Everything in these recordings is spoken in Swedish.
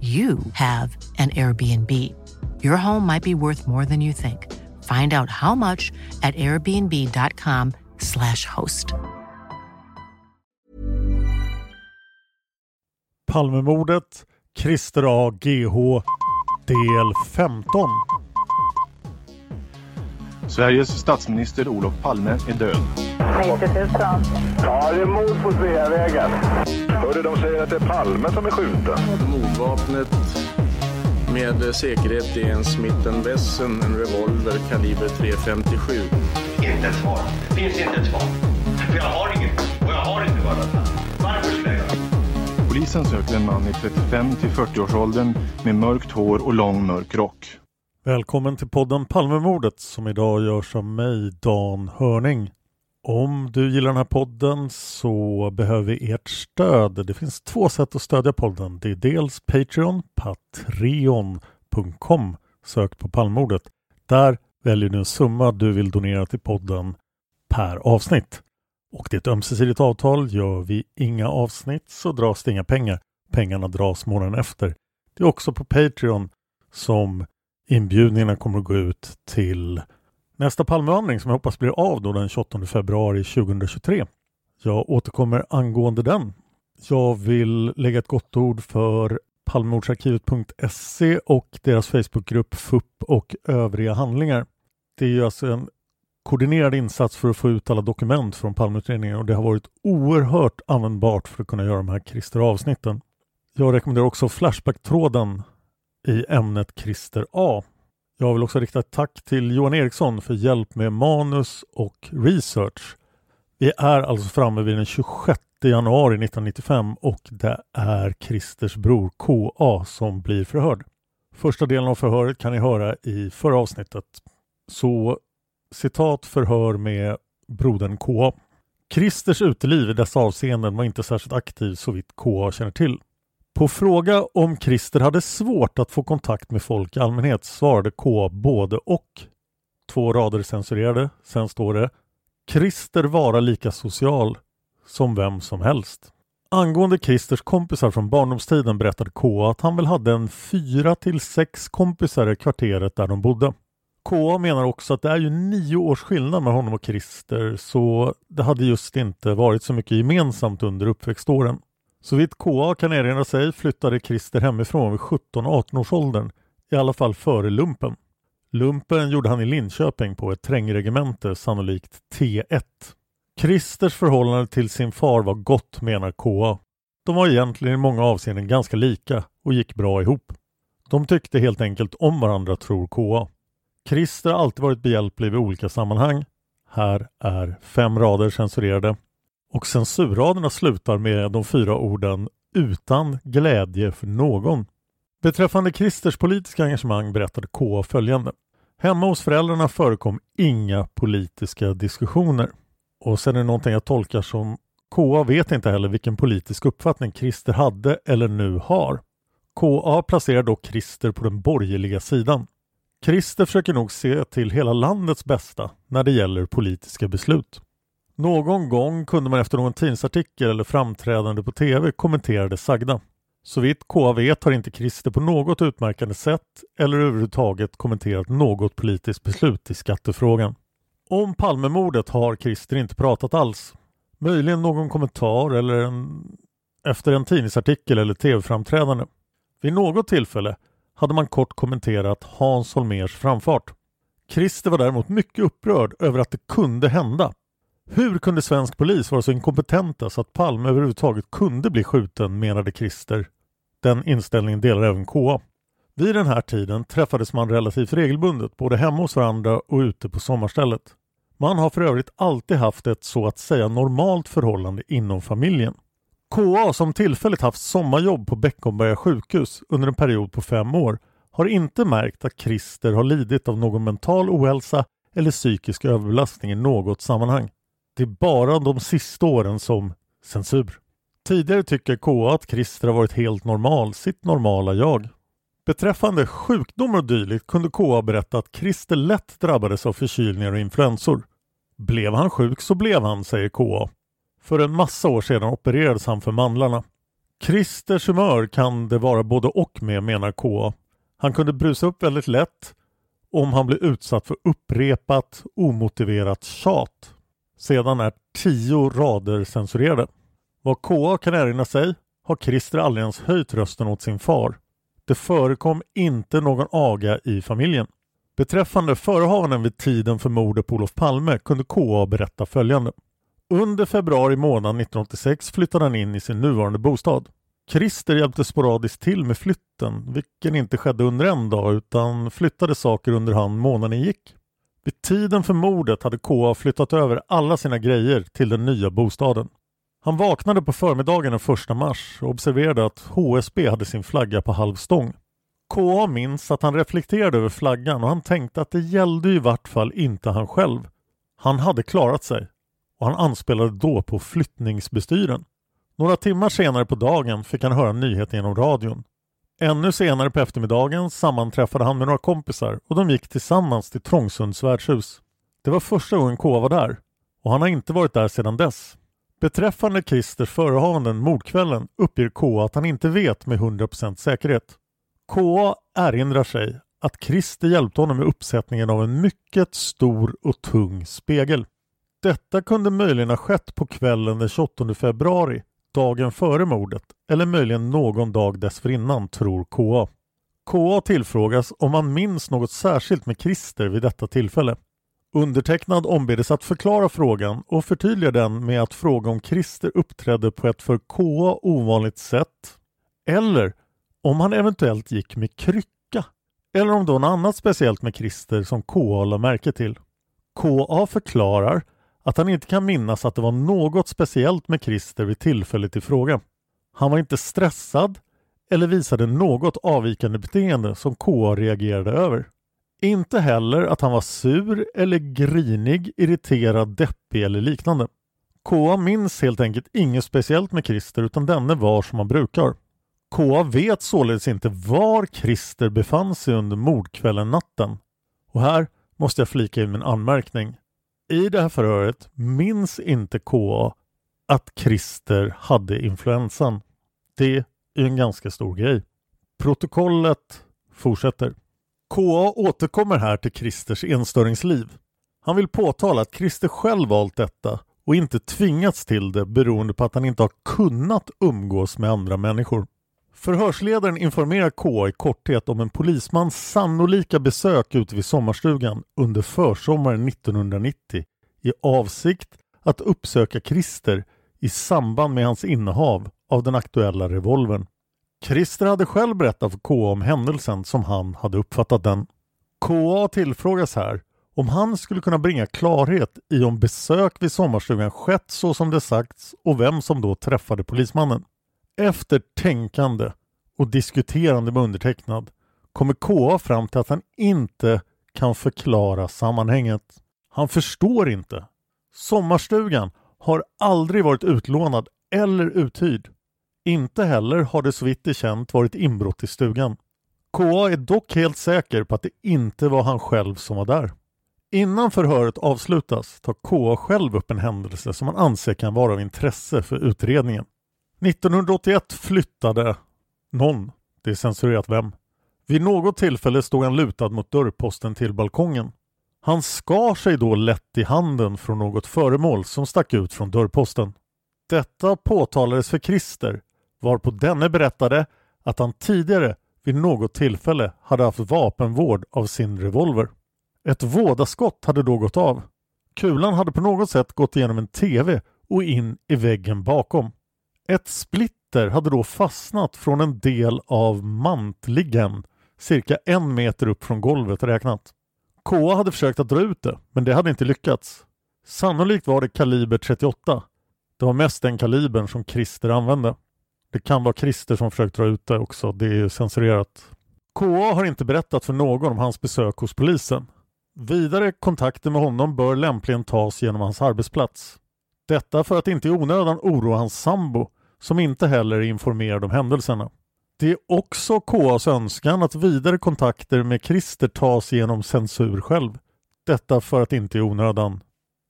you have an Airbnb. Your home might be worth more than you think. Find out how much at airbnb.com slash host. Palmemordet, Christer A. GH, del 15. Sveriges statsminister Olof Palme är död. 90 000. Ja, det är mord på Sveavägen. Hörde de säger att det är Palme som är skjuten. Mordvapnet med säkerhet är en Smith Wesson, en revolver kaliber .357. Inte ett svar. Det finns inte ett svar. För jag har inget och jag har inte varit Varför skulle jag Polisen söker en man i 35 till 40-årsåldern med mörkt hår och lång mörk rock. Välkommen till podden Palmemordet som idag görs av mig, Dan Hörning. Om du gillar den här podden så behöver vi ert stöd. Det finns två sätt att stödja podden. Det är dels Patreon, patreon.com. Sök på palmordet. Där väljer du en summa du vill donera till podden per avsnitt. Och det är ett ömsesidigt avtal. Gör vi inga avsnitt så dras det inga pengar. Pengarna dras månaden efter. Det är också på Patreon som inbjudningarna kommer att gå ut till nästa Palmevandring som jag hoppas blir av då den 28 februari 2023. Jag återkommer angående den. Jag vill lägga ett gott ord för Palmemordsarkivet.se och deras Facebookgrupp FUP och övriga handlingar. Det är ju alltså en koordinerad insats för att få ut alla dokument från Palmeutredningen och det har varit oerhört användbart för att kunna göra de här Christer-avsnitten. Jag rekommenderar också Flashback-tråden i ämnet Christer A. Jag vill också rikta ett tack till Johan Eriksson för hjälp med manus och research. Vi är alltså framme vid den 26 januari 1995 och det är Christers bror KA som blir förhörd. Första delen av förhöret kan ni höra i förra avsnittet. Så citat förhör med brodern KA. Christers uteliv i dessa avseenden var inte särskilt aktiv så vitt KA känner till. På fråga om Christer hade svårt att få kontakt med folk i allmänhet svarade K både och. Två rader censurerade. Sen står det Christer vara lika social som vem som helst. Angående Christers kompisar från barndomstiden berättade K att han väl hade en fyra till sex kompisar i kvarteret där de bodde. K menar också att det är ju nio års skillnad mellan honom och Christer så det hade just inte varit så mycket gemensamt under uppväxtåren. Så vitt KA kan erinra sig flyttade Christer hemifrån vid 17-18 års åldern, i alla fall före lumpen. Lumpen gjorde han i Linköping på ett trängregemente, sannolikt T1. Christers förhållande till sin far var gott menar KA. De var egentligen i många avseenden ganska lika och gick bra ihop. De tyckte helt enkelt om varandra tror KA. Christer har alltid varit behjälplig vid olika sammanhang. Här är fem rader censurerade. Och censurraderna slutar med de fyra orden utan glädje för någon. Beträffande Christers politiska engagemang berättade K följande. Hemma hos föräldrarna förekom inga politiska diskussioner. Och sen är det någonting jag tolkar som KA vet inte heller vilken politisk uppfattning Christer hade eller nu har. KA placerar dock Christer på den borgerliga sidan. Christer försöker nog se till hela landets bästa när det gäller politiska beslut. Någon gång kunde man efter någon tidningsartikel eller framträdande på TV kommentera det sagda. Så vitt KA vet har inte Christer på något utmärkande sätt eller överhuvudtaget kommenterat något politiskt beslut i skattefrågan. Om Palmemordet har Christer inte pratat alls. Möjligen någon kommentar eller en... efter en tidningsartikel eller tv-framträdande. Vid något tillfälle hade man kort kommenterat Hans Holmers framfart. Christer var däremot mycket upprörd över att det kunde hända. Hur kunde svensk polis vara så inkompetenta så att Palme överhuvudtaget kunde bli skjuten, menade Christer. Den inställningen delar även KA. Vid den här tiden träffades man relativt regelbundet både hemma hos varandra och ute på sommarstället. Man har för övrigt alltid haft ett så att säga normalt förhållande inom familjen. KA som tillfälligt haft sommarjobb på Beckomberga sjukhus under en period på fem år har inte märkt att Christer har lidit av någon mental ohälsa eller psykisk överbelastning i något sammanhang. Det är bara de sista åren som censur. Tidigare tycker KA att Christer har varit helt normal, sitt normala jag. Beträffande sjukdomar och dylikt kunde KA berätta att Christer lätt drabbades av förkylningar och influensor. Blev han sjuk så blev han, säger KA. För en massa år sedan opererades han för mandlarna. Christers humör kan det vara både och med, menar KA. Han kunde brusa upp väldigt lätt om han blev utsatt för upprepat omotiverat tjat. Sedan är tio rader censurerade. Vad KA kan erinra sig har Christer aldrig ens höjt rösten åt sin far. Det förekom inte någon aga i familjen. Beträffande förehavanden vid tiden för mordet på Olof Palme kunde KA berätta följande. Under februari månad 1986 flyttade han in i sin nuvarande bostad. Christer hjälpte sporadiskt till med flytten, vilken inte skedde under en dag utan flyttade saker under hand månaden gick. Vid tiden för mordet hade KA flyttat över alla sina grejer till den nya bostaden. Han vaknade på förmiddagen den 1 mars och observerade att HSB hade sin flagga på halv stång. KA minns att han reflekterade över flaggan och han tänkte att det gällde i vart fall inte han själv. Han hade klarat sig och han anspelade då på flyttningsbestyren. Några timmar senare på dagen fick han höra nyheten genom radion. Ännu senare på eftermiddagen sammanträffade han med några kompisar och de gick tillsammans till Trångsunds värdshus. Det var första gången K var där och han har inte varit där sedan dess. Beträffande Christers förehavanden mordkvällen uppger K att han inte vet med 100% säkerhet. K erinrar sig att Christer hjälpte honom med uppsättningen av en mycket stor och tung spegel. Detta kunde möjligen ha skett på kvällen den 28 februari, dagen före mordet, eller möjligen någon dag dessförinnan, tror KA. KA tillfrågas om han minns något särskilt med Christer vid detta tillfälle. Undertecknad ombedes att förklara frågan och förtydligar den med att fråga om Christer uppträdde på ett för KA ovanligt sätt eller om han eventuellt gick med krycka eller om det var något annat speciellt med Christer som KA la märke till. KA förklarar att han inte kan minnas att det var något speciellt med Christer vid tillfället i fråga. Han var inte stressad eller visade något avvikande beteende som KA reagerade över. Inte heller att han var sur eller grinig, irriterad, deppig eller liknande. KA minns helt enkelt inget speciellt med Christer utan denne var som han brukar. KA vet således inte var Christer befann sig under mordkvällen natten. Och här måste jag flika in min anmärkning. I det här förhöret minns inte KA att Christer hade influensan. Det är en ganska stor grej. Protokollet fortsätter. KA återkommer här till Christers enstöringsliv. Han vill påtala att Christer själv valt detta och inte tvingats till det beroende på att han inte har kunnat umgås med andra människor. Förhörsledaren informerar KA i korthet om en polismans sannolika besök ute vid sommarstugan under försommaren 1990 i avsikt att uppsöka Christer i samband med hans innehav av den aktuella revolvern. Christer hade själv berättat för KA om händelsen som han hade uppfattat den. KA tillfrågas här om han skulle kunna bringa klarhet i om besök vid sommarstugan skett så som det sagts och vem som då träffade polismannen. Efter tänkande och diskuterande med undertecknad kommer KA fram till att han inte kan förklara sammanhanget. Han förstår inte. Sommarstugan har aldrig varit utlånad eller uthyrd. Inte heller har det så vitt är känt varit inbrott i stugan. KA är dock helt säker på att det inte var han själv som var där. Innan förhöret avslutas tar KA själv upp en händelse som han anser kan vara av intresse för utredningen. 1981 flyttade någon, det är censurerat vem. Vid något tillfälle stod han lutad mot dörrposten till balkongen. Han skar sig då lätt i handen från något föremål som stack ut från dörrposten. Detta påtalades för Christer varpå denne berättade att han tidigare vid något tillfälle hade haft vapenvård av sin revolver. Ett vådaskott hade då gått av. Kulan hade på något sätt gått igenom en TV och in i väggen bakom. Ett splitter hade då fastnat från en del av mantligen cirka en meter upp från golvet räknat. KA hade försökt att dra ut det, men det hade inte lyckats. Sannolikt var det kaliber 38. Det var mest den kalibern som Christer använde. Det kan vara Christer som försökt dra ut det också, det är ju censurerat. KA har inte berättat för någon om hans besök hos polisen. Vidare kontakter med honom bör lämpligen tas genom hans arbetsplats. Detta för att inte i onödan oroa hans sambo som inte heller är informerad om händelserna. Det är också KAs önskan att vidare kontakter med Christer tas genom censur själv. Detta för att inte i onödan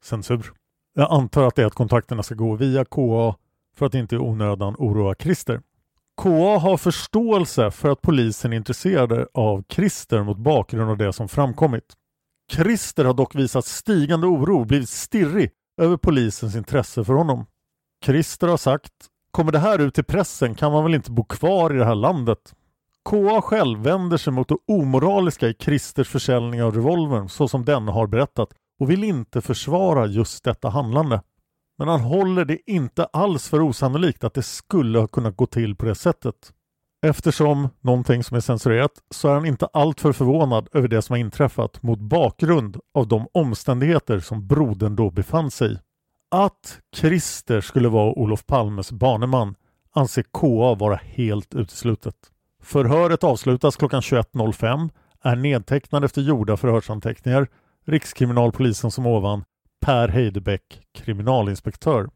censur. Jag antar att det är att kontakterna ska gå via KA för att inte i onödan oroa Christer. KA har förståelse för att polisen är intresserade av Christer mot bakgrund av det som framkommit. Christer har dock visat stigande oro och blivit stirrig över polisens intresse för honom. Christer har sagt Kommer det här ut till pressen kan man väl inte bo kvar i det här landet? KA själv vänder sig mot det omoraliska i Christers försäljning av revolvern så som denne har berättat och vill inte försvara just detta handlande. Men han håller det inte alls för osannolikt att det skulle ha kunnat gå till på det sättet. Eftersom någonting som är censurerat så är han inte alltför förvånad över det som har inträffat mot bakgrund av de omständigheter som brodern då befann sig i. Att Christer skulle vara Olof Palmes baneman anser KA vara helt uteslutet. Förhöret avslutas klockan 21.05, är nedtecknad efter gjorda förhörsanteckningar, Rikskriminalpolisen som ovan, Per Heidebäck, kriminalinspektör.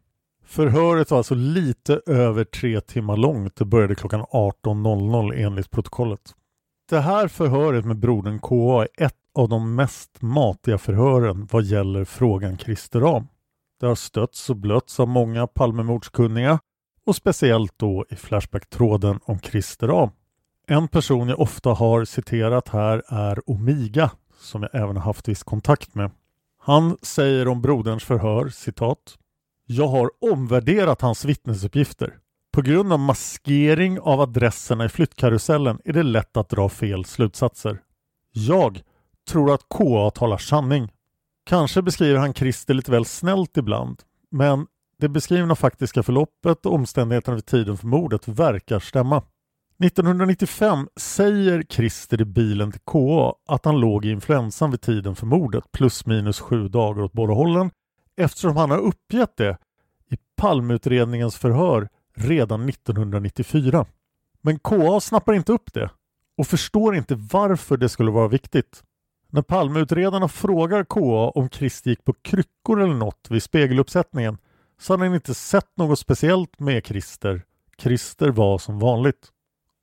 Förhöret var alltså lite över tre timmar långt. och började klockan 18.00 enligt protokollet. Det här förhöret med brodern KA är ett av de mest matiga förhören vad gäller frågan Christer Ram. Det har stötts och blötts av många Palmemordskunniga och speciellt då i Flashback-tråden om Christer Ram. En person jag ofta har citerat här är Omiga som jag även haft viss kontakt med. Han säger om broderns förhör, citat jag har omvärderat hans vittnesuppgifter. På grund av maskering av adresserna i flyttkarusellen är det lätt att dra fel slutsatser. Jag tror att KA talar sanning. Kanske beskriver han Christer lite väl snällt ibland, men det beskrivna faktiska förloppet och omständigheterna vid tiden för mordet verkar stämma. 1995 säger Christer i bilen till KA att han låg i influensan vid tiden för mordet plus minus sju dagar åt båda hållen eftersom han har uppgett det i Palmeutredningens förhör redan 1994. Men KA snappar inte upp det och förstår inte varför det skulle vara viktigt. När Palmeutredarna frågar KA om Christer gick på kryckor eller något vid spegeluppsättningen så hade han inte sett något speciellt med Christer. Christer var som vanligt.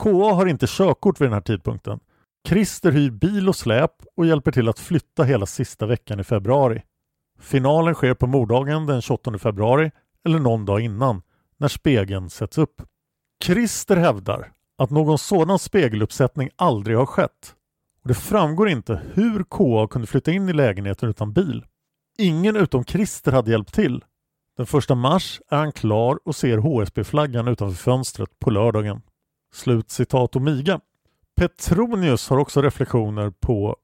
KA har inte körkort vid den här tidpunkten. Christer hyr bil och släp och hjälper till att flytta hela sista veckan i februari. Finalen sker på morddagen den 28 februari eller någon dag innan när spegeln sätts upp. Christer hävdar att någon sådan spegeluppsättning aldrig har skett. Och Det framgår inte hur KA kunde flytta in i lägenheten utan bil. Ingen utom Christer hade hjälpt till. Den första mars är han klar och ser HSB-flaggan utanför fönstret på lördagen. Slut citat Omiga. Petronius har också reflektioner på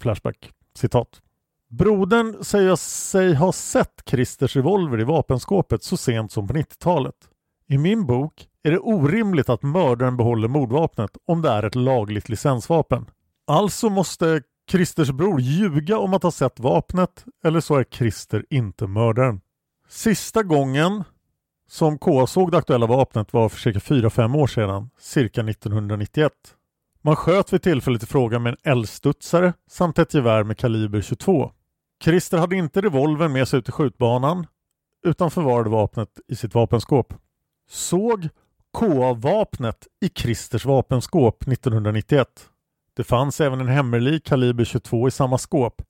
Flashback. Citat. Brodern säger sig ha sett Christers revolver i vapenskåpet så sent som på 90-talet. I min bok är det orimligt att mördaren behåller mordvapnet om det är ett lagligt licensvapen. Alltså måste Christers bror ljuga om att ha sett vapnet eller så är Christer inte mördaren. Sista gången som K såg det aktuella vapnet var för cirka 4-5 år sedan, cirka 1991. Man sköt vid tillfället i fråga med en eldstudsare samt ett gevär med kaliber 22. Christer hade inte revolvern med sig ut i skjutbanan utan förvarade vapnet i sitt vapenskåp. Såg KA-vapnet i Christers vapenskåp 1991. Det fanns även en hemmerlik kaliber 22 i samma skåp.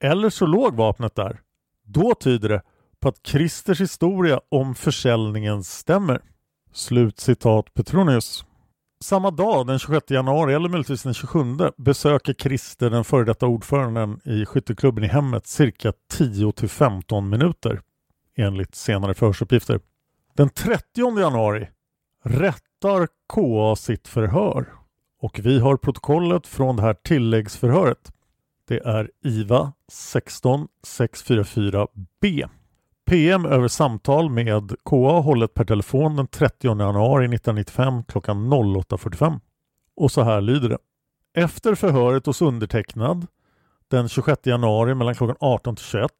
Eller så låg vapnet där. Då tyder det på att Christers historia om försäljningen stämmer. Slutcitat Petronius. Samma dag, den 26 januari eller möjligtvis den 27, besöker Christer den före detta ordföranden i skytteklubben i hemmet cirka 10 till 15 minuter enligt senare förhörsuppgifter. Den 30 januari rättar KA sitt förhör och vi har protokollet från det här tilläggsförhöret. Det är IVA 16644B. PM över samtal med KA hållet per telefon den 30 januari 1995 klockan 08.45. Och så här lyder det. Efter förhöret hos undertecknad den 26 januari mellan klockan 18 till 21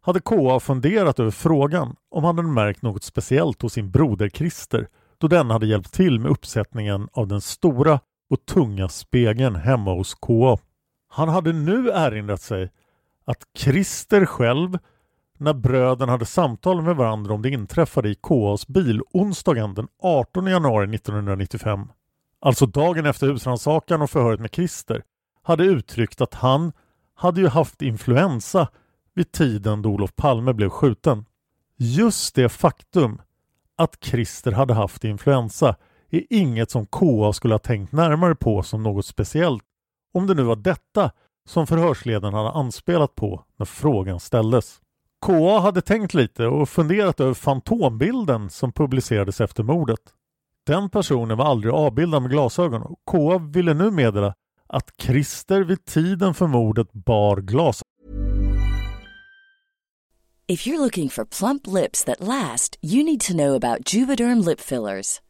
hade KA funderat över frågan om han hade märkt något speciellt hos sin broder Christer då den hade hjälpt till med uppsättningen av den stora och tunga spegeln hemma hos KA. Han hade nu erinrat sig att Christer själv när bröderna hade samtal med varandra om det inträffade i KAs bil onsdagen den 18 januari 1995, alltså dagen efter husrannsakan och förhöret med Christer, hade uttryckt att han hade ju haft influensa vid tiden då Olof Palme blev skjuten. Just det faktum att Christer hade haft influensa är inget som KA skulle ha tänkt närmare på som något speciellt om det nu var detta som förhörsledaren hade anspelat på när frågan ställdes. KA hade tänkt lite och funderat över fantombilden som publicerades efter mordet. Den personen var aldrig avbildad med glasögon och KA ville nu meddela att Christer vid tiden för mordet bar glasögon. If you're looking for plump lips that last, you need to know about Juvederm lip fillers.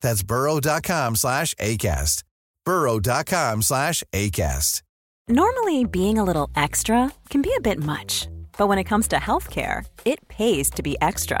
That's burrow.com slash ACAST. burrow.com slash ACAST. Normally, being a little extra can be a bit much, but when it comes to healthcare, it pays to be extra.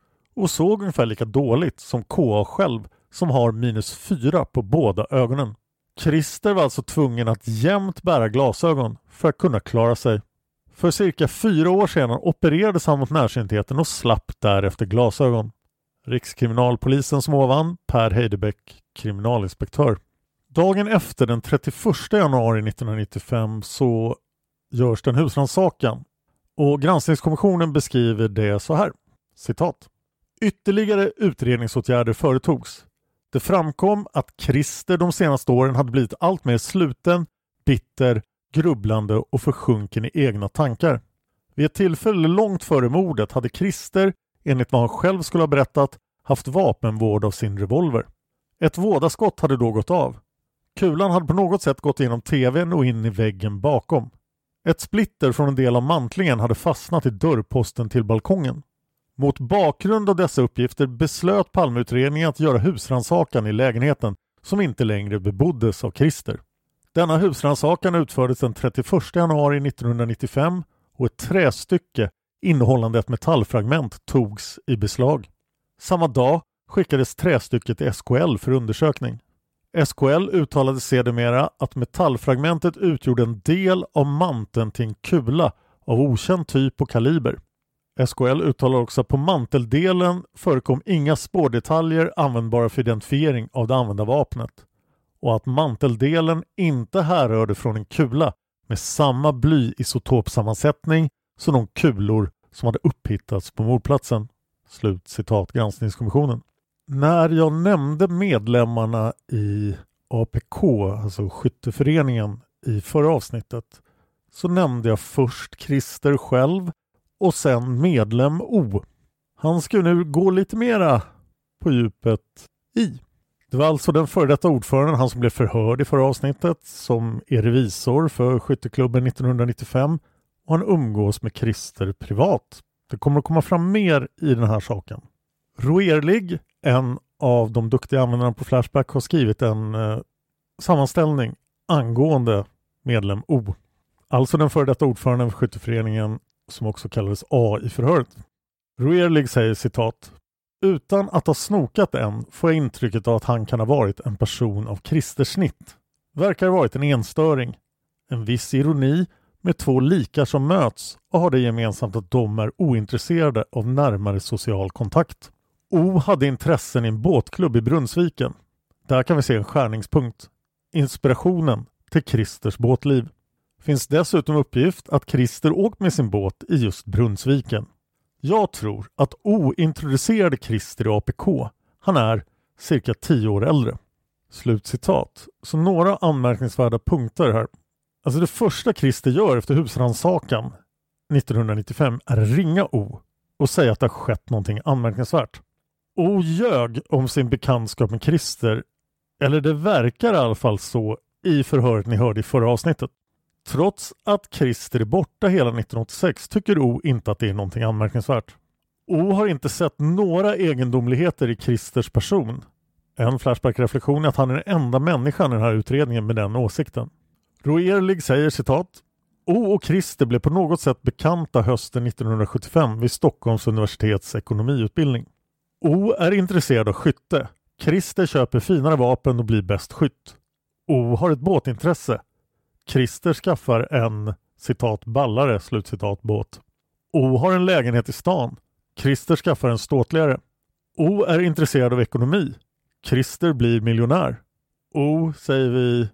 och såg ungefär lika dåligt som KA själv som har minus 4 på båda ögonen. Christer var alltså tvungen att jämt bära glasögon för att kunna klara sig. För cirka fyra år sedan opererades han mot närsyntheten och slapp därefter glasögon. Rikskriminalpolisen som ovan, Per Heidebäck, kriminalinspektör. Dagen efter den 31 januari 1995 så görs den husrannsakan och granskningskommissionen beskriver det så här. Citat. Ytterligare utredningsåtgärder företogs. Det framkom att Christer de senaste åren hade blivit allt mer sluten, bitter, grubblande och försjunken i egna tankar. Vid ett tillfälle långt före mordet hade Christer, enligt vad han själv skulle ha berättat, haft vapenvård av sin revolver. Ett vådaskott hade då gått av. Kulan hade på något sätt gått genom tvn och in i väggen bakom. Ett splitter från en del av mantlingen hade fastnat i dörrposten till balkongen. Mot bakgrund av dessa uppgifter beslöt Palmeutredningen att göra husrannsakan i lägenheten som inte längre beboddes av Christer. Denna husrannsakan utfördes den 31 januari 1995 och ett trästycke innehållande ett metallfragment togs i beslag. Samma dag skickades trästycket till SKL för undersökning. SKL uttalade sedermera att metallfragmentet utgjorde en del av manteln till en kula av okänd typ och kaliber. SKL uttalar också att på manteldelen förekom inga spårdetaljer användbara för identifiering av det använda vapnet och att manteldelen inte härrörde från en kula med samma blyisotopsammansättning som de kulor som hade upphittats på mordplatsen. Slut citat granskningskommissionen. När jag nämnde medlemmarna i APK, alltså skytteföreningen, i förra avsnittet så nämnde jag först Christer själv och sen medlem O. Han ska nu gå lite mera på djupet i. Det var alltså den före detta ordföranden, han som blev förhörd i förra avsnittet, som är revisor för skytteklubben 1995 och han umgås med Christer privat. Det kommer att komma fram mer i den här saken. Roerlig, en av de duktiga användarna på Flashback, har skrivit en eh, sammanställning angående medlem O. Alltså den före detta ordföranden för skytteföreningen som också kallades A i förhöret. Ruerlig säger citat utan att ha snokat än får jag intrycket av att han kan ha varit en person av kristersnitt. Verkar ha varit en enstöring. En viss ironi med två likar som möts och har det gemensamt att de är ointresserade av närmare social kontakt. O hade intressen i en båtklubb i Brunnsviken. Där kan vi se en skärningspunkt. Inspirationen till Christers båtliv. Finns dessutom uppgift att Christer åkt med sin båt i just Brunnsviken. Jag tror att O introducerade Christer i APK. Han är cirka 10 år äldre. Slutcitat. Så några anmärkningsvärda punkter här. Alltså det första Christer gör efter husrannsakan 1995 är att ringa O och säga att det har skett någonting anmärkningsvärt. O ljög om sin bekantskap med Christer, eller det verkar i alla fall så i förhöret ni hörde i förra avsnittet. Trots att Christer är borta hela 1986 tycker O inte att det är någonting anmärkningsvärt. O har inte sett några egendomligheter i Christers person. En Flashback-reflektion är att han är den enda människan i den här utredningen med den åsikten. Roerlig säger citat O och Christer blev på något sätt bekanta hösten 1975 vid Stockholms universitets ekonomiutbildning. O är intresserad av skytte. Christer köper finare vapen och blir bäst skytt. O har ett båtintresse. Christer skaffar en citat ballare slutcitat båt. O har en lägenhet i stan. Christer skaffar en ståtligare. O är intresserad av ekonomi. Christer blir miljonär. O säger vi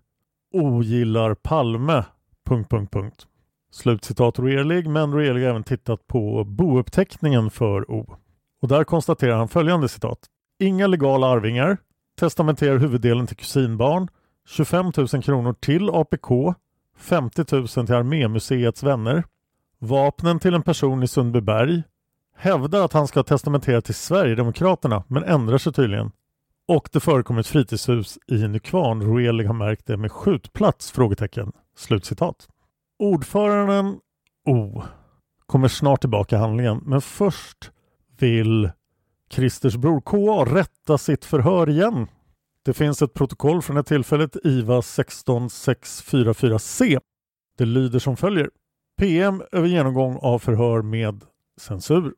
ogillar Palme... Punkt, punkt, punkt. Slutcitat Roerlig, men Roerlig har även tittat på bouppteckningen för O. Och där konstaterar han följande citat. Inga legala arvingar. Testamenterar huvuddelen till kusinbarn. 25 000 kronor till APK. 50 000 till Armémuseets vänner. Vapnen till en person i Sundbyberg. Hävdar att han ska testamentera till Sverigedemokraterna men ändrar sig tydligen. Och det förekommer ett fritidshus i Nykvarn. Roelig har märkt det med skjutplats? Frågetecken. Slutcitat. Ordföranden O kommer snart tillbaka i handlingen men först vill Christers bror KA rätta sitt förhör igen. Det finns ett protokoll från det tillfället, IVA 16644C. Det lyder som följer. PM över genomgång av förhör med censur.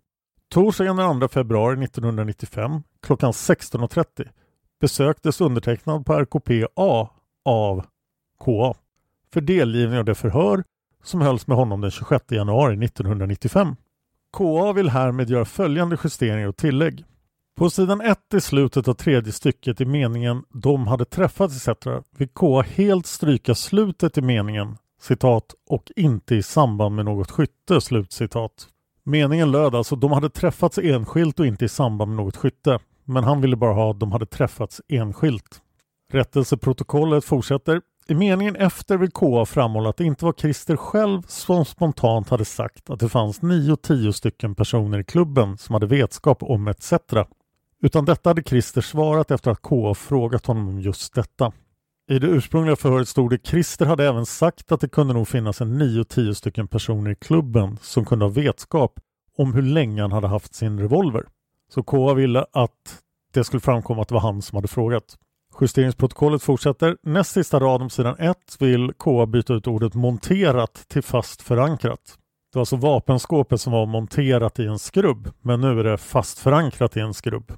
Torsdagen den 2 februari 1995 klockan 16.30 besöktes undertecknad på RKPA av KA för delgivning av det förhör som hölls med honom den 26 januari 1995. KA vill härmed göra följande justeringar och tillägg. På sidan 1 i slutet av tredje stycket i meningen ”de hade träffats” etc. vill KA helt stryka slutet i meningen citat ”och inte i samband med något skytte”. Slutcitat. Meningen löd alltså ”de hade träffats enskilt och inte i samband med något skytte” men han ville bara ha ”de hade träffats enskilt”. Rättelseprotokollet fortsätter i meningen efter vill KA framhålla att det inte var Christer själv som spontant hade sagt att det fanns 9-10 stycken personer i klubben som hade vetskap om etc. Utan detta hade Christer svarat efter att KA frågat honom om just detta. I det ursprungliga förhöret stod det Christer hade även sagt att det kunde nog finnas en 9-10 stycken personer i klubben som kunde ha vetskap om hur länge han hade haft sin revolver. Så KA ville att det skulle framkomma att det var han som hade frågat. Justeringsprotokollet fortsätter. Näst sista rad om sidan 1 vill KA byta ut ordet monterat till fast förankrat. Det var alltså vapenskåpet som var monterat i en skrubb, men nu är det fast förankrat i en skrubb.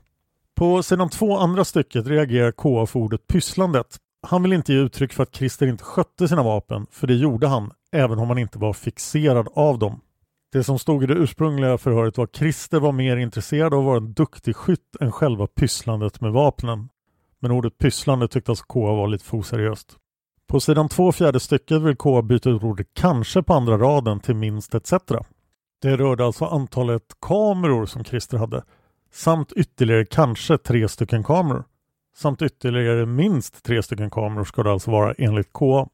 På sidan två andra stycket reagerar KA för ordet pysslandet. Han vill inte ge uttryck för att Christer inte skötte sina vapen, för det gjorde han, även om han inte var fixerad av dem. Det som stod i det ursprungliga förhöret var att Christer var mer intresserad av att vara en duktig skytt än själva pysslandet med vapnen. Men ordet pysslande tyckte alltså KA var lite för oseriöst. På sidan två fjärde stycket vill KA byta ut ordet kanske på andra raden till minst etc. Det rörde alltså antalet kameror som Christer hade samt ytterligare kanske tre stycken kameror. Samt ytterligare minst tre stycken kameror ska det alltså vara enligt KA.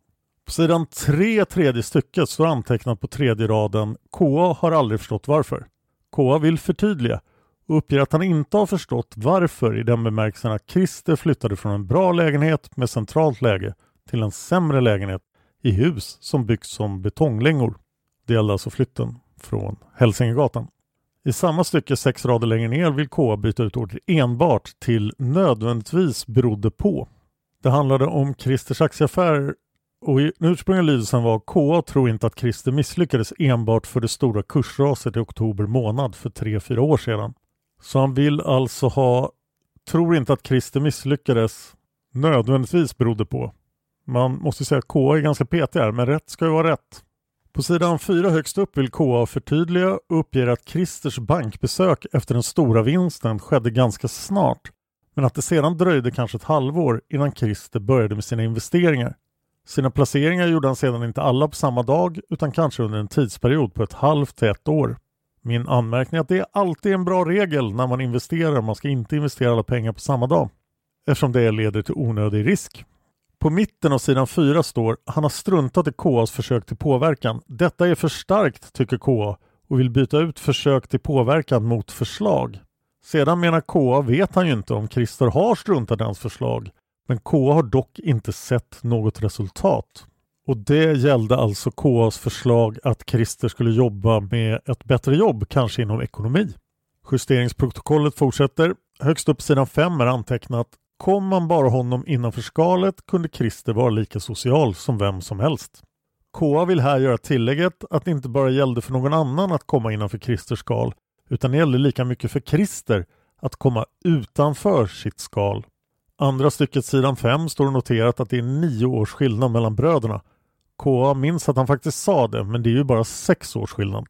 På sidan 3 tredje stycket står antecknat på tredje raden KA har aldrig förstått varför. KA vill förtydliga och uppger att han inte har förstått varför i den bemärkelsen att Christer flyttade från en bra lägenhet med centralt läge till en sämre lägenhet i hus som byggts som betonglängor. Det gällde alltså flytten från Hälsingegatan. I samma stycke sex rader längre ner vill KA byta ut ordet enbart till nödvändigtvis berodde på. Det handlade om Christers aktieaffärer och i den ursprungliga lydelsen var KA tror inte att Christer misslyckades enbart för det stora kursraset i oktober månad för 3-4 år sedan. Så han vill alltså ha tror inte att Christer misslyckades nödvändigtvis berodde på. Man måste säga att KA är ganska petig här, men rätt ska ju vara rätt. På sidan 4 högst upp vill KA förtydliga och uppger att Christers bankbesök efter den stora vinsten skedde ganska snart, men att det sedan dröjde kanske ett halvår innan Christer började med sina investeringar. Sina placeringar gjorde han sedan inte alla på samma dag utan kanske under en tidsperiod på ett halvt till ett år. Min anmärkning är att det är alltid en bra regel när man investerar. Man ska inte investera alla pengar på samma dag eftersom det leder till onödig risk. På mitten av sidan 4 står han har struntat i KAs försök till påverkan. Detta är för starkt tycker KA och vill byta ut försök till påverkan mot förslag. Sedan menar KA vet han ju inte om Christer har struntat i hans förslag men KA har dock inte sett något resultat. Och det gällde alltså KAs förslag att Christer skulle jobba med ett bättre jobb, kanske inom ekonomi. Justeringsprotokollet fortsätter. Högst upp sidan 5 är antecknat Kom man bara honom innanför skalet kunde Christer vara lika social som vem som helst. KA vill här göra tillägget att det inte bara gällde för någon annan att komma innanför Christers skal utan det gällde lika mycket för Christer att komma utanför sitt skal. Andra stycket sidan 5 står noterat att det är nio års skillnad mellan bröderna. KA minns att han faktiskt sa det men det är ju bara sex års skillnad.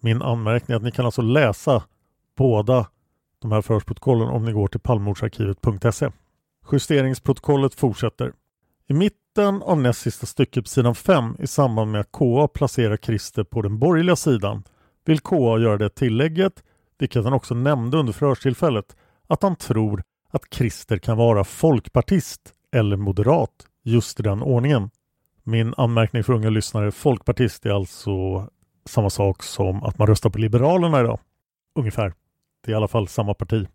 Min anmärkning är att ni kan alltså läsa båda de här förhörsprotokollen om ni går till palmordsarkivet.se. Justeringsprotokollet fortsätter. I mitten av näst sista stycket på sidan 5 i samband med att KA placerar Christer på den borgerliga sidan vill KA göra det tillägget, vilket han också nämnde under förhörstillfället, att han tror att Christer kan vara folkpartist eller moderat just i den ordningen. Min anmärkning för unga lyssnare, folkpartist är alltså samma sak som att man röstar på Liberalerna idag. Ungefär. Det är i alla fall samma parti.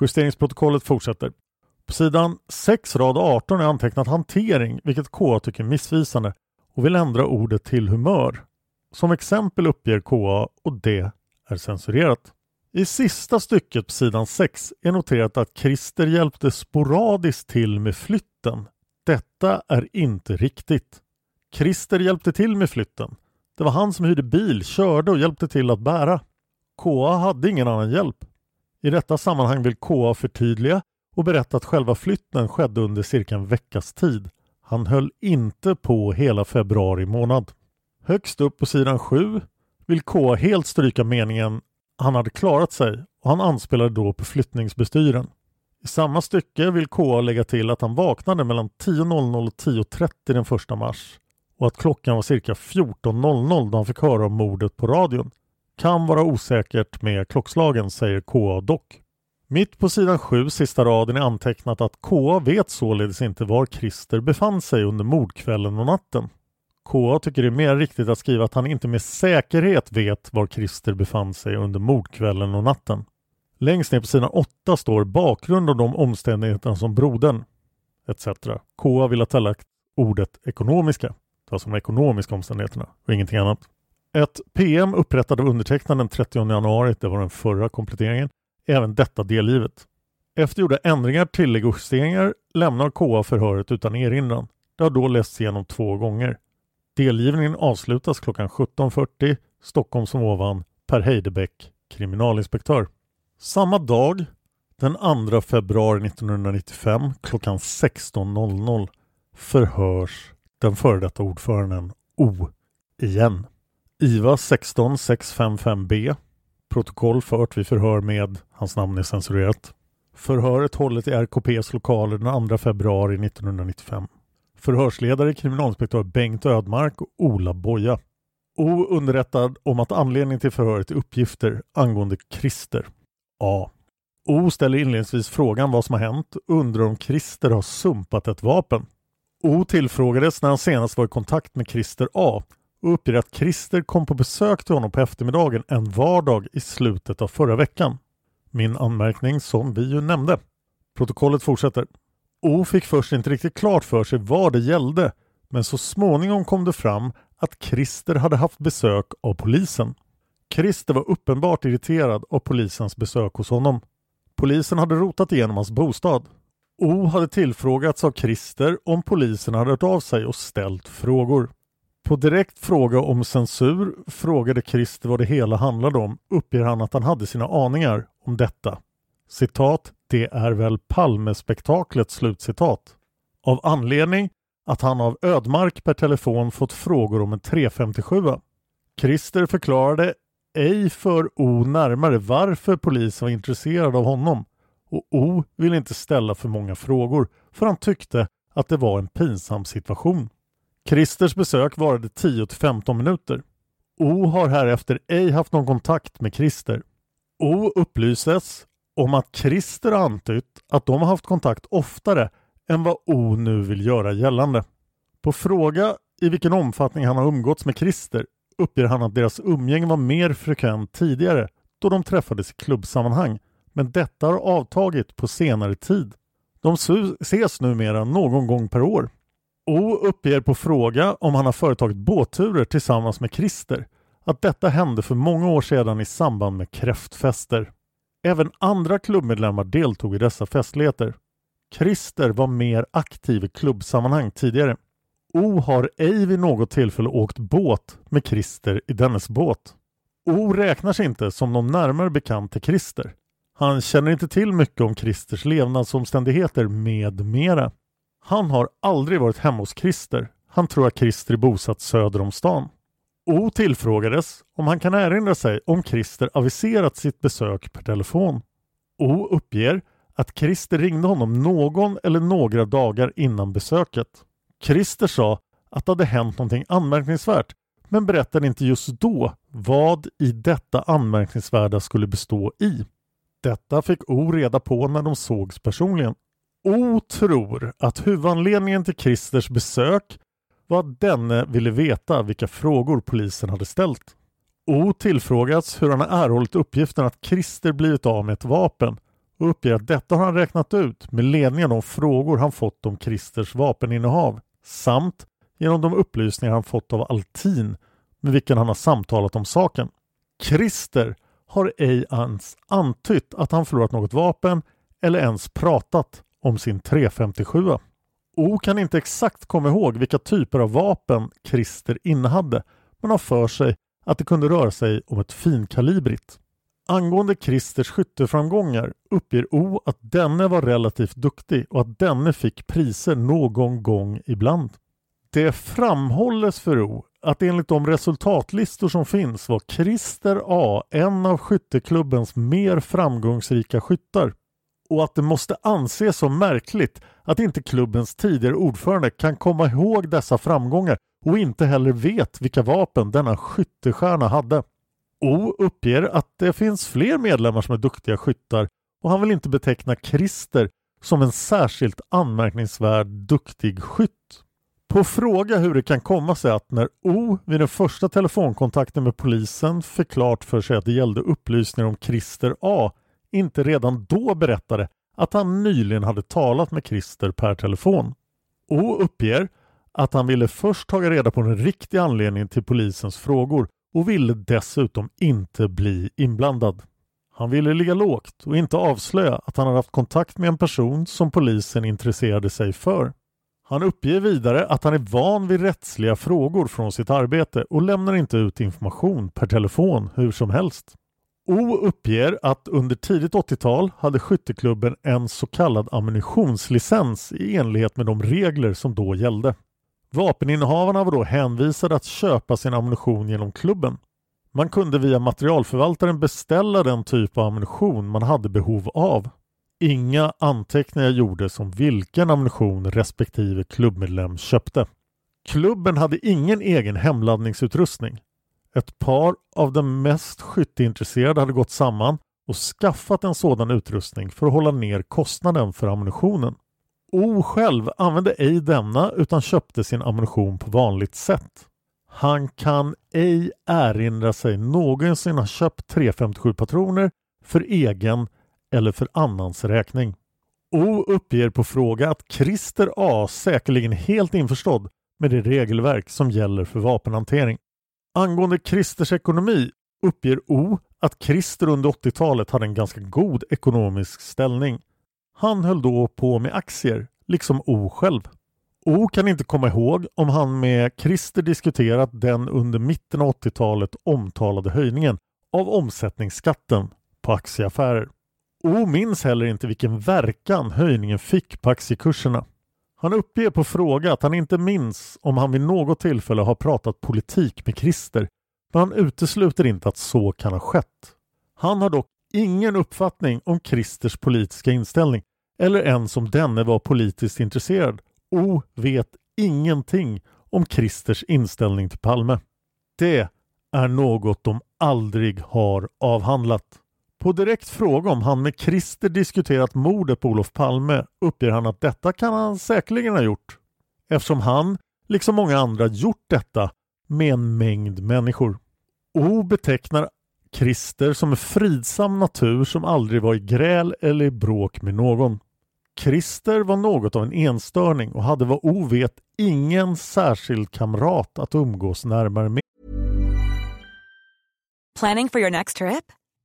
Justeringsprotokollet fortsätter. På sidan 6 rad 18 är antecknat hantering, vilket KA tycker är missvisande och vill ändra ordet till humör. Som exempel uppger KA och det är censurerat. I sista stycket på sidan 6 är noterat att Christer hjälpte sporadiskt till med flytten. Detta är inte riktigt. Christer hjälpte till med flytten. Det var han som hyrde bil, körde och hjälpte till att bära. KA hade ingen annan hjälp. I detta sammanhang vill KA förtydliga och berätta att själva flytten skedde under cirka en veckas tid. Han höll inte på hela februari månad. Högst upp på sidan 7 vill KA helt stryka meningen han hade klarat sig och han anspelade då på flyttningsbestyren. I samma stycke vill KA lägga till att han vaknade mellan 10.00 och 10.30 den 1 mars och att klockan var cirka 14.00 då han fick höra om mordet på radion. Kan vara osäkert med klockslagen, säger KA dock. Mitt på sidan 7, sista raden, är antecknat att KA vet således inte var Christer befann sig under mordkvällen och natten. KA tycker det är mer riktigt att skriva att han inte med säkerhet vet var Christer befann sig under mordkvällen och natten. Längst ner på sidan 8 står bakgrund och de omständigheterna som brodern etc. K vill ha lagt ordet ekonomiska, alltså de ekonomiska omständigheterna och ingenting annat. Ett PM upprättad av undertecknaren den 30 januari, det var den förra kompletteringen, även detta delgivet. Efter gjorda ändringar, tillägg och justeringar lämnar KA förhöret utan erinran. Det har då lästs igenom två gånger. Delgivningen avslutas klockan 17.40 Stockholm som ovan Per Heidebäck, kriminalinspektör. Samma dag, den 2 februari 1995 klockan 16.00 förhörs den före detta ordföranden O igen. IVA 16655B Protokoll fört vid förhör med, hans namn är censurerat. Förhöret hållet i RKPs lokaler den 2 februari 1995. Förhörsledare kriminalinspektör Bengt Ödmark och Ola Boja. O underrättad om att anledningen till förhöret är uppgifter angående Christer. A. O ställer inledningsvis frågan vad som har hänt och undrar om Christer har sumpat ett vapen. O tillfrågades när han senast var i kontakt med Christer A och uppger att Christer kom på besök till honom på eftermiddagen en vardag i slutet av förra veckan. Min anmärkning som vi ju nämnde. Protokollet fortsätter. O fick först inte riktigt klart för sig vad det gällde men så småningom kom det fram att Christer hade haft besök av polisen. Christer var uppenbart irriterad av polisens besök hos honom. Polisen hade rotat igenom hans bostad. O hade tillfrågats av Christer om polisen hade hört av sig och ställt frågor. På direkt fråga om censur frågade Christer vad det hela handlade om uppger han att han hade sina aningar om detta. Citat, det är väl Palmespektaklet, slutcitat. Av anledning att han av Ödmark per telefon fått frågor om en 357. Christer förklarade ej för O närmare varför polisen var intresserad av honom och O ville inte ställa för många frågor för han tyckte att det var en pinsam situation. Christers besök varade 10-15 minuter. O har härefter ej haft någon kontakt med Christer. O upplyses om att Christer antytt att de har haft kontakt oftare än vad O nu vill göra gällande. På fråga i vilken omfattning han har umgåtts med Christer uppger han att deras umgänge var mer frekvent tidigare då de träffades i klubbsammanhang men detta har avtagit på senare tid. De ses numera någon gång per år. O uppger på fråga om han har företagit båtturer tillsammans med Christer att detta hände för många år sedan i samband med kräftfester. Även andra klubbmedlemmar deltog i dessa festligheter. Christer var mer aktiv i klubbsammanhang tidigare. O har ej vid något tillfälle åkt båt med Christer i dennes båt. O räknar sig inte som någon närmare bekant till Christer. Han känner inte till mycket om Christers levnadsomständigheter med mera. Han har aldrig varit hemma hos Christer. Han tror att Christer är bosatt söder om stan. O tillfrågades om han kan erinra sig om Christer aviserat sitt besök per telefon. O uppger att Christer ringde honom någon eller några dagar innan besöket. Christer sa att det hade hänt någonting anmärkningsvärt men berättade inte just då vad i detta anmärkningsvärda skulle bestå i. Detta fick O reda på när de sågs personligen. O tror att huvudanledningen till Christers besök var att denne ville veta vilka frågor polisen hade ställt. O tillfrågats hur han har erhållit uppgiften att Christer blivit av med ett vapen och uppger att detta har han räknat ut med ledning av de frågor han fått om Christers vapeninnehav samt genom de upplysningar han fått av Altin med vilken han har samtalat om saken. Christer har ej ens antytt att han förlorat något vapen eller ens pratat om sin 357. O kan inte exakt komma ihåg vilka typer av vapen Christer innehade men har för sig att det kunde röra sig om ett finkalibrigt. Angående Christers skytteframgångar uppger O att denne var relativt duktig och att denne fick priser någon gång ibland. Det framhålles för O att enligt de resultatlistor som finns var Christer A en av skytteklubbens mer framgångsrika skyttar och att det måste anses som märkligt att inte klubbens tidigare ordförande kan komma ihåg dessa framgångar och inte heller vet vilka vapen denna skyttestjärna hade. O uppger att det finns fler medlemmar som är duktiga skyttar och han vill inte beteckna Christer som en särskilt anmärkningsvärd duktig skytt. På fråga hur det kan komma sig att när O vid den första telefonkontakten med polisen fick klart för sig att det gällde upplysningar om Christer A inte redan då berättade att han nyligen hade talat med Christer per telefon. O uppger att han ville först ta reda på den riktiga anledningen till polisens frågor och ville dessutom inte bli inblandad. Han ville ligga lågt och inte avslöja att han hade haft kontakt med en person som polisen intresserade sig för. Han uppger vidare att han är van vid rättsliga frågor från sitt arbete och lämnar inte ut information per telefon hur som helst. O uppger att under tidigt 80-tal hade skytteklubben en så kallad ammunitionslicens i enlighet med de regler som då gällde. Vapeninnehavarna var då hänvisade att köpa sin ammunition genom klubben. Man kunde via materialförvaltaren beställa den typ av ammunition man hade behov av. Inga anteckningar gjordes om vilken ammunition respektive klubbmedlem köpte. Klubben hade ingen egen hemladdningsutrustning. Ett par av de mest skytteintresserade hade gått samman och skaffat en sådan utrustning för att hålla ner kostnaden för ammunitionen. O själv använde ej denna utan köpte sin ammunition på vanligt sätt. Han kan ej erinra sig någonsin ha köpt 357 patroner för egen eller för annans räkning. O uppger på fråga att Christer A säkerligen helt införstådd med det regelverk som gäller för vapenhantering. Angående Christers ekonomi uppger O att Christer under 80-talet hade en ganska god ekonomisk ställning. Han höll då på med aktier, liksom O själv. O kan inte komma ihåg om han med Christer diskuterat den under mitten av 80-talet omtalade höjningen av omsättningsskatten på aktieaffärer. O minns heller inte vilken verkan höjningen fick på aktiekurserna. Han uppger på fråga att han inte minns om han vid något tillfälle har pratat politik med Christer, men han utesluter inte att så kan ha skett. Han har dock ingen uppfattning om Christers politiska inställning eller ens om denne var politiskt intresserad. och vet ingenting om Christers inställning till Palme. Det är något de aldrig har avhandlat. På direkt fråga om han med Christer diskuterat mordet på Olof Palme uppger han att detta kan han säkerligen ha gjort. Eftersom han, liksom många andra, gjort detta med en mängd människor. O betecknar Christer som en fridsam natur som aldrig var i gräl eller i bråk med någon. Christer var något av en enstörning och hade vad O vet ingen särskild kamrat att umgås närmare med. Planning for your next trip?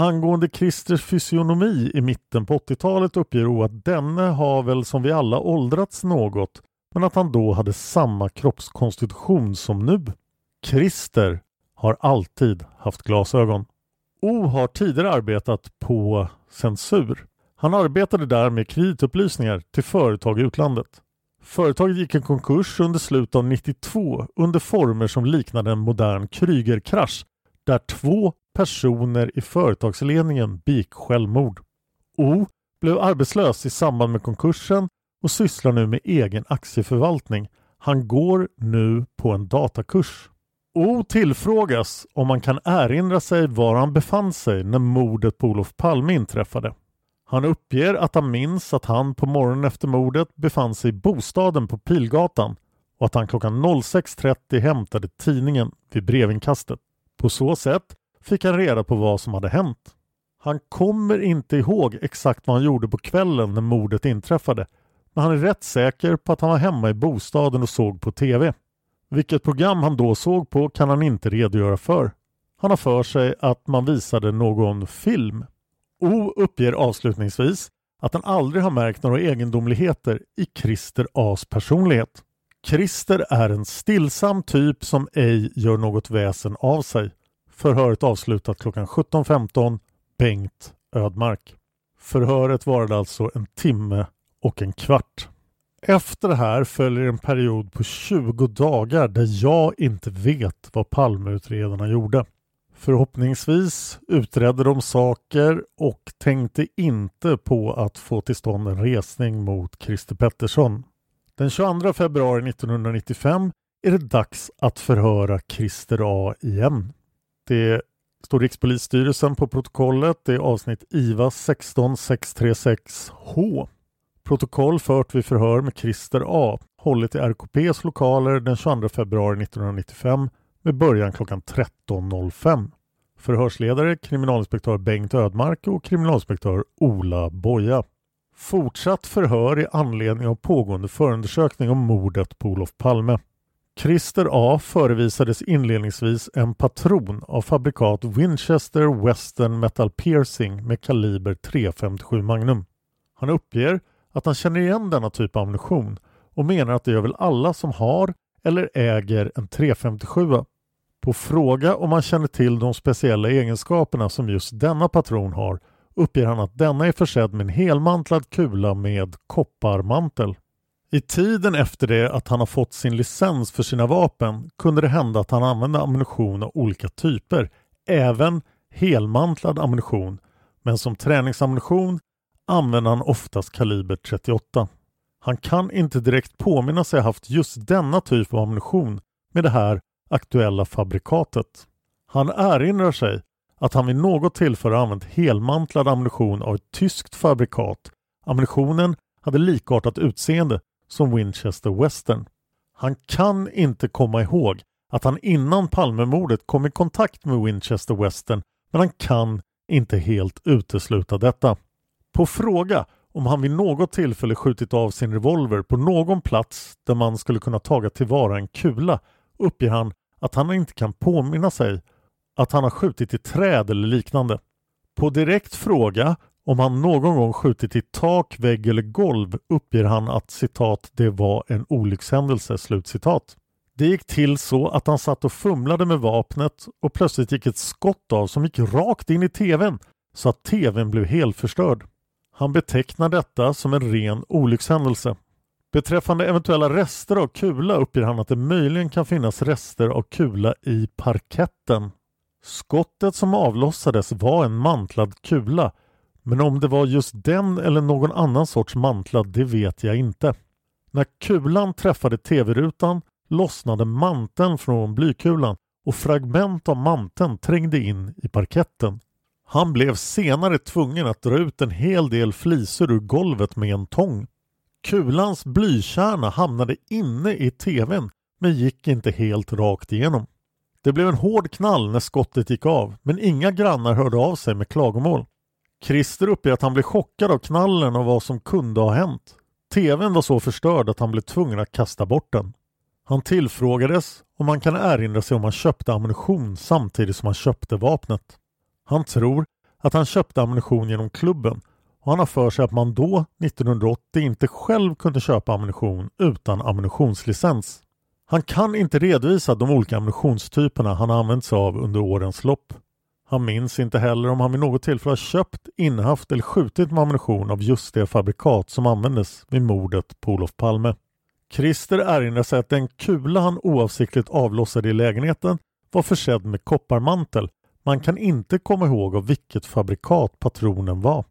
Angående Christers fysionomi i mitten på 80-talet uppger O att denne har väl som vi alla åldrats något men att han då hade samma kroppskonstitution som nu. Christer har alltid haft glasögon. O har tidigare arbetat på censur. Han arbetade där med kreditupplysningar till företag i utlandet. Företaget gick i konkurs under slutet av 92 under former som liknade en modern krygerkrasch där två personer i företagsledningen begick självmord. O blev arbetslös i samband med konkursen och sysslar nu med egen aktieförvaltning. Han går nu på en datakurs. O tillfrågas om man kan erinra sig var han befann sig när mordet på Olof Palme inträffade. Han uppger att han minns att han på morgonen efter mordet befann sig i bostaden på Pilgatan och att han klockan 06.30 hämtade tidningen vid brevinkastet. På så sätt fick han reda på vad som hade hänt. Han kommer inte ihåg exakt vad han gjorde på kvällen när mordet inträffade. Men han är rätt säker på att han var hemma i bostaden och såg på TV. Vilket program han då såg på kan han inte redogöra för. Han har för sig att man visade någon film. O uppger avslutningsvis att han aldrig har märkt några egendomligheter i Christer A's personlighet. Christer är en stillsam typ som ej gör något väsen av sig. Förhöret avslutat klockan 17.15 Bengt Ödmark. Förhöret varade alltså en timme och en kvart. Efter det här följer en period på 20 dagar där jag inte vet vad Palmeutredarna gjorde. Förhoppningsvis utredde de saker och tänkte inte på att få till stånd en resning mot Christer Pettersson. Den 22 februari 1995 är det dags att förhöra Christer A igen. Det står Rikspolisstyrelsen på protokollet. Det är avsnitt IVA 16636H. Protokoll fört vid förhör med Christer A. Hållet i RKPs lokaler den 22 februari 1995 med början klockan 13.05. Förhörsledare kriminalinspektör Bengt Ödmark och kriminalinspektör Ola Boja. Fortsatt förhör i anledning av pågående förundersökning om mordet på Olof Palme. Christer A förevisades inledningsvis en patron av fabrikat Winchester Western Metal Piercing med kaliber .357 Magnum. Han uppger att han känner igen denna typ av ammunition och menar att det gör väl alla som har eller äger en .357. På fråga om han känner till de speciella egenskaperna som just denna patron har uppger han att denna är försedd med en helmantlad kula med kopparmantel. I tiden efter det att han har fått sin licens för sina vapen kunde det hända att han använde ammunition av olika typer, även helmantlad ammunition, men som träningsammunition använder han oftast kaliber 38. Han kan inte direkt påminna sig haft just denna typ av ammunition med det här aktuella fabrikatet. Han erinrar sig att han vid något tillfälle använt helmantlad ammunition av ett tyskt fabrikat. Ammunitionen hade likartat utseende som Winchester Western. Han kan inte komma ihåg att han innan Palmemordet kom i kontakt med Winchester Western men han kan inte helt utesluta detta. På fråga om han vid något tillfälle skjutit av sin revolver på någon plats där man skulle kunna taga tillvara en kula uppger han att han inte kan påminna sig att han har skjutit i träd eller liknande. På direkt fråga om han någon gång skjutit i tak, vägg eller golv uppger han att citat ”det var en olyckshändelse”. Slutcitat. Det gick till så att han satt och fumlade med vapnet och plötsligt gick ett skott av som gick rakt in i tvn så att tvn blev helförstörd. Han betecknar detta som en ren olyckshändelse. Beträffande eventuella rester av kula uppger han att det möjligen kan finnas rester av kula i parketten. Skottet som avlossades var en mantlad kula men om det var just den eller någon annan sorts mantlad det vet jag inte. När kulan träffade tv-rutan lossnade manteln från blykulan och fragment av manteln trängde in i parketten. Han blev senare tvungen att dra ut en hel del flisor ur golvet med en tång. Kulans blykärna hamnade inne i tvn men gick inte helt rakt igenom. Det blev en hård knall när skottet gick av men inga grannar hörde av sig med klagomål. Christer uppger att han blev chockad av knallen och vad som kunde ha hänt. TVn var så förstörd att han blev tvungen att kasta bort den. Han tillfrågades om han kan erinra sig om han köpte ammunition samtidigt som han köpte vapnet. Han tror att han köpte ammunition genom klubben och han har för sig att man då, 1980, inte själv kunde köpa ammunition utan ammunitionslicens. Han kan inte redovisa de olika ammunitionstyperna han använt sig av under årens lopp. Han minns inte heller om han vid något tillfälle har köpt, innehaft eller skjutit med ammunition av just det fabrikat som användes vid mordet på Olof Palme. Christer erinrar sig att den kula han oavsiktligt avlossade i lägenheten var försedd med kopparmantel. Man kan inte komma ihåg av vilket fabrikat patronen var.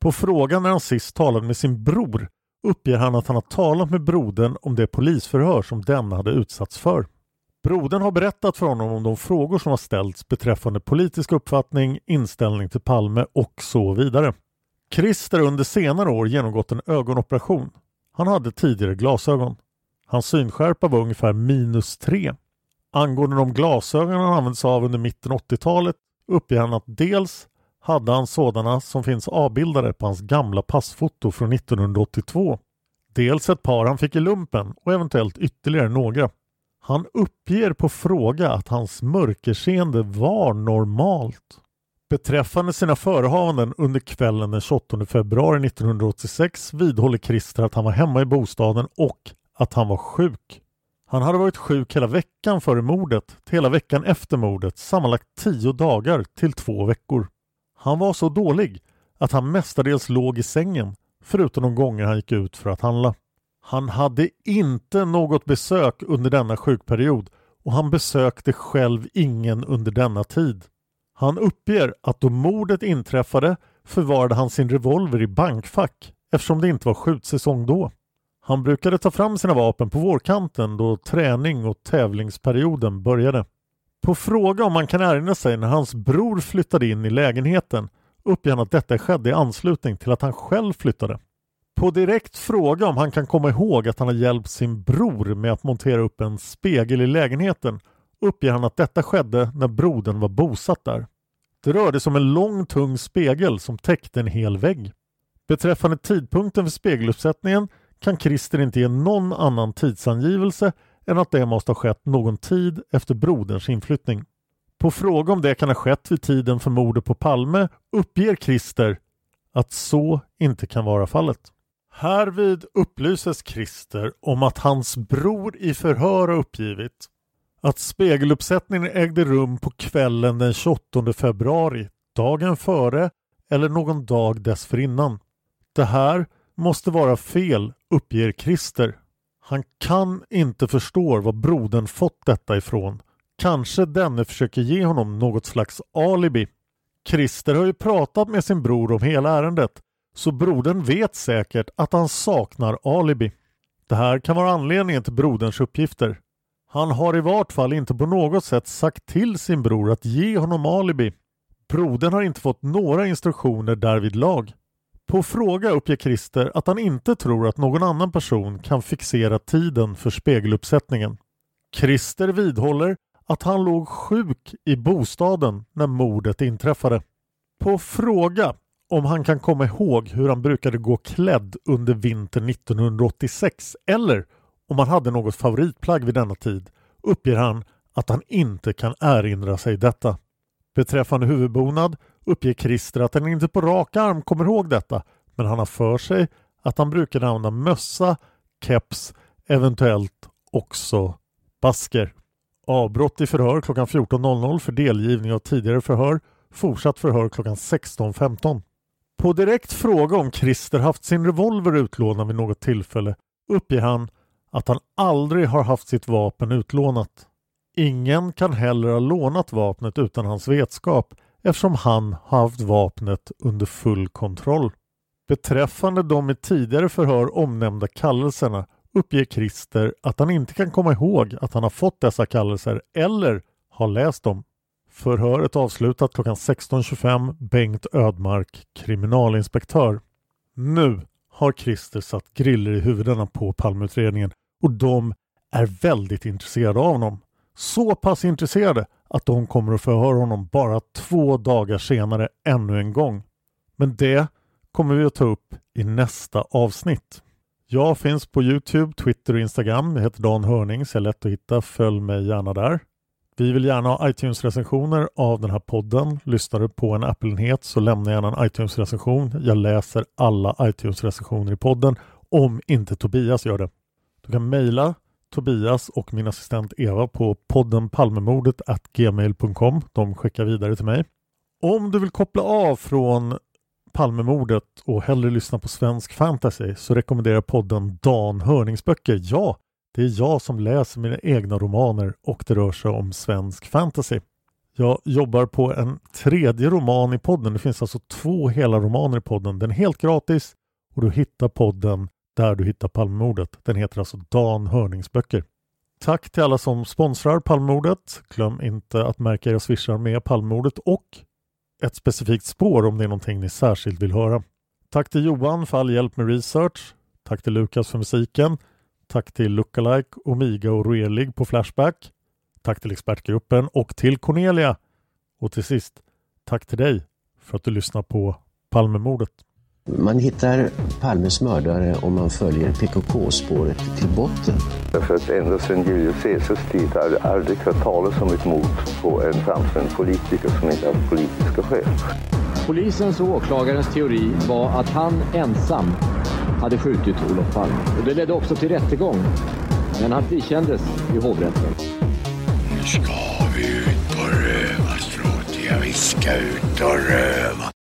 På frågan när han sist talade med sin bror uppger han att han har talat med brodern om det polisförhör som den hade utsatts för. Brodern har berättat för honom om de frågor som har ställts beträffande politisk uppfattning, inställning till Palme och så vidare. Christer har under senare år genomgått en ögonoperation. Han hade tidigare glasögon. Hans synskärpa var ungefär minus 3. Angående de glasögon han använde sig av under mitten 80-talet uppger han att dels hade han sådana som finns avbildade på hans gamla passfoto från 1982. Dels ett par han fick i lumpen och eventuellt ytterligare några. Han uppger på fråga att hans mörkerseende var normalt. Beträffande sina förehavanden under kvällen den 28 februari 1986 vidhåller Christer att han var hemma i bostaden och att han var sjuk. Han hade varit sjuk hela veckan före mordet till hela veckan efter mordet, sammanlagt tio dagar till två veckor. Han var så dålig att han mestadels låg i sängen, förutom de gånger han gick ut för att handla. Han hade inte något besök under denna sjukperiod och han besökte själv ingen under denna tid. Han uppger att då mordet inträffade förvarade han sin revolver i bankfack eftersom det inte var skjutsäsong då. Han brukade ta fram sina vapen på vårkanten då träning och tävlingsperioden började. På fråga om man kan erinra sig när hans bror flyttade in i lägenheten uppger han att detta skedde i anslutning till att han själv flyttade. På direkt fråga om han kan komma ihåg att han har hjälpt sin bror med att montera upp en spegel i lägenheten uppger han att detta skedde när brodern var bosatt där. Det rörde sig om en lång tung spegel som täckte en hel vägg. Beträffande tidpunkten för spegeluppsättningen kan Christer inte ge någon annan tidsangivelse än att det måste ha skett någon tid efter broderns inflyttning. På fråga om det kan ha skett vid tiden för mordet på Palme uppger Christer att så inte kan vara fallet. Härvid upplyses Christer om att hans bror i förhör har uppgivit att spegeluppsättningen ägde rum på kvällen den 28 februari, dagen före eller någon dag dessförinnan. Det här måste vara fel, uppger Christer. Han kan inte förstå var brodern fått detta ifrån. Kanske denne försöker ge honom något slags alibi. Christer har ju pratat med sin bror om hela ärendet så brodern vet säkert att han saknar alibi. Det här kan vara anledningen till broderns uppgifter. Han har i vart fall inte på något sätt sagt till sin bror att ge honom alibi. Brodern har inte fått några instruktioner därvid lag. På fråga uppger Christer att han inte tror att någon annan person kan fixera tiden för spegeluppsättningen. Christer vidhåller att han låg sjuk i bostaden när mordet inträffade. På fråga om han kan komma ihåg hur han brukade gå klädd under vintern 1986 eller om han hade något favoritplagg vid denna tid uppger han att han inte kan erinra sig detta. Beträffande huvudbonad uppger Christer att han inte på rak arm kommer ihåg detta men han har för sig att han brukade använda mössa, keps, eventuellt också basker. Avbrott i förhör klockan 14.00 för delgivning av tidigare förhör. Fortsatt förhör klockan 16.15. På direkt fråga om Christer haft sin revolver utlånad vid något tillfälle uppger han att han aldrig har haft sitt vapen utlånat. Ingen kan heller ha lånat vapnet utan hans vetskap eftersom han har haft vapnet under full kontroll. Beträffande de i tidigare förhör omnämnda kallelserna uppger Christer att han inte kan komma ihåg att han har fått dessa kallelser eller har läst dem. Förhöret avslutat klockan 16.25 Bengt Ödmark, kriminalinspektör. Nu har Christer satt griller i huvudena på Palmeutredningen och de är väldigt intresserade av honom. Så pass intresserade att de kommer att förhöra honom bara två dagar senare ännu en gång. Men det kommer vi att ta upp i nästa avsnitt. Jag finns på Youtube, Twitter och Instagram. Jag heter Dan Hörning så är lätt att hitta. Följ mig gärna där. Vi vill gärna ha iTunes-recensioner av den här podden. Lyssnar du på en Apple-enhet så lämna gärna en iTunes-recension. Jag läser alla iTunes-recensioner i podden om inte Tobias gör det. Du kan mejla Tobias och min assistent Eva på podden Palmemordet gmail.com. De skickar vidare till mig. Om du vill koppla av från Palmemordet och hellre lyssna på svensk fantasy så rekommenderar jag podden Dan Hörningsböcker. Ja, det är jag som läser mina egna romaner och det rör sig om svensk fantasy. Jag jobbar på en tredje roman i podden. Det finns alltså två hela romaner i podden. Den är helt gratis och du hittar podden där du hittar Palmemordet. Den heter alltså Dan Hörningsböcker. Tack till alla som sponsrar Palmemordet. Glöm inte att märka era swishar med Palmemordet och ett specifikt spår om det är någonting ni särskilt vill höra. Tack till Johan för all hjälp med research. Tack till Lukas för musiken. Tack till Lookalike, Omiga och Roelig på Flashback. Tack till expertgruppen och till Cornelia. Och till sist, tack till dig för att du lyssnar på Palmemordet. Man hittar Palmes mördare om man följer PKK-spåret till botten. Därför att ända sedan Julius Caesars tid har det aldrig hört talas om ett mord på en framstående politiker som inte haft politiska skäl. Polisens och åklagarens teori var att han ensam hade skjutit Olof Palme. Och det ledde också till rättegång. Men han frikändes i hovrätten. Nu ska vi ut på rövarstråt. Ja, vi ska ut och röva.